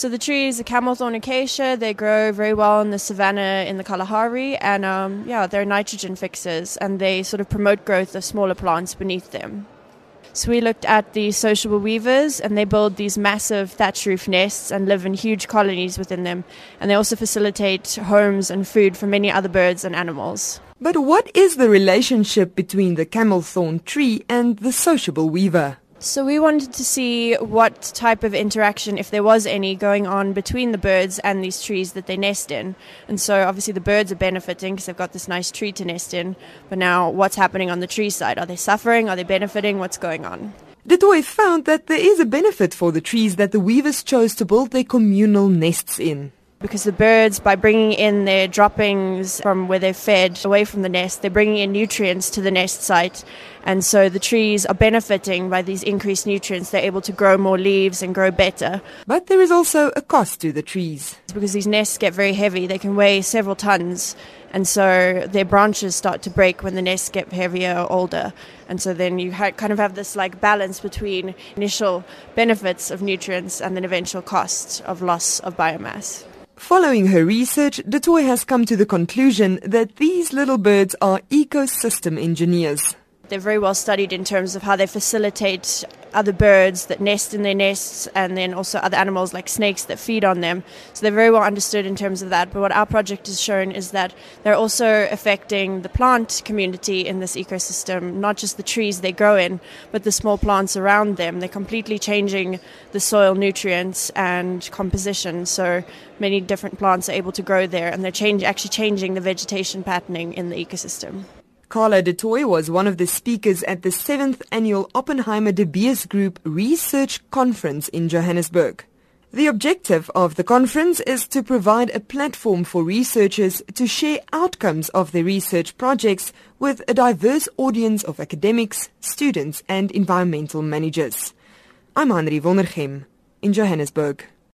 So the trees, the camel thorn acacia, they grow very well in the savanna in the Kalahari, and um, yeah, they're nitrogen fixers, and they sort of promote growth of smaller plants beneath them. So we looked at the sociable weavers, and they build these massive thatch roof nests and live in huge colonies within them, and they also facilitate homes and food for many other birds and animals. But what is the relationship between the camel thorn tree and the sociable weaver? So we wanted to see what type of interaction, if there was any, going on between the birds and these trees that they nest in. And so obviously the birds are benefiting because they've got this nice tree to nest in. But now what's happening on the tree side? Are they suffering? Are they benefiting? What's going on? Du Toit found that there is a benefit for the trees that the weavers chose to build their communal nests in because the birds, by bringing in their droppings from where they're fed away from the nest, they're bringing in nutrients to the nest site. And so the trees are benefiting by these increased nutrients. They're able to grow more leaves and grow better. But there is also a cost to the trees. Because these nests get very heavy, they can weigh several tons. And so their branches start to break when the nests get heavier or older. And so then you ha- kind of have this like balance between initial benefits of nutrients and then eventual cost of loss of biomass. Following her research, Toit has come to the conclusion that these little birds are ecosystem engineers. They're very well studied in terms of how they facilitate other birds that nest in their nests and then also other animals like snakes that feed on them. So they're very well understood in terms of that. But what our project has shown is that they're also affecting the plant community in this ecosystem, not just the trees they grow in, but the small plants around them. They're completely changing the soil nutrients and composition. So many different plants are able to grow there and they're change, actually changing the vegetation patterning in the ecosystem. Carla du Toit was one of the speakers at the 7th annual Oppenheimer de Beers Group Research Conference in Johannesburg. The objective of the conference is to provide a platform for researchers to share outcomes of their research projects with a diverse audience of academics, students and environmental managers. I'm Hanri Wondergem in Johannesburg.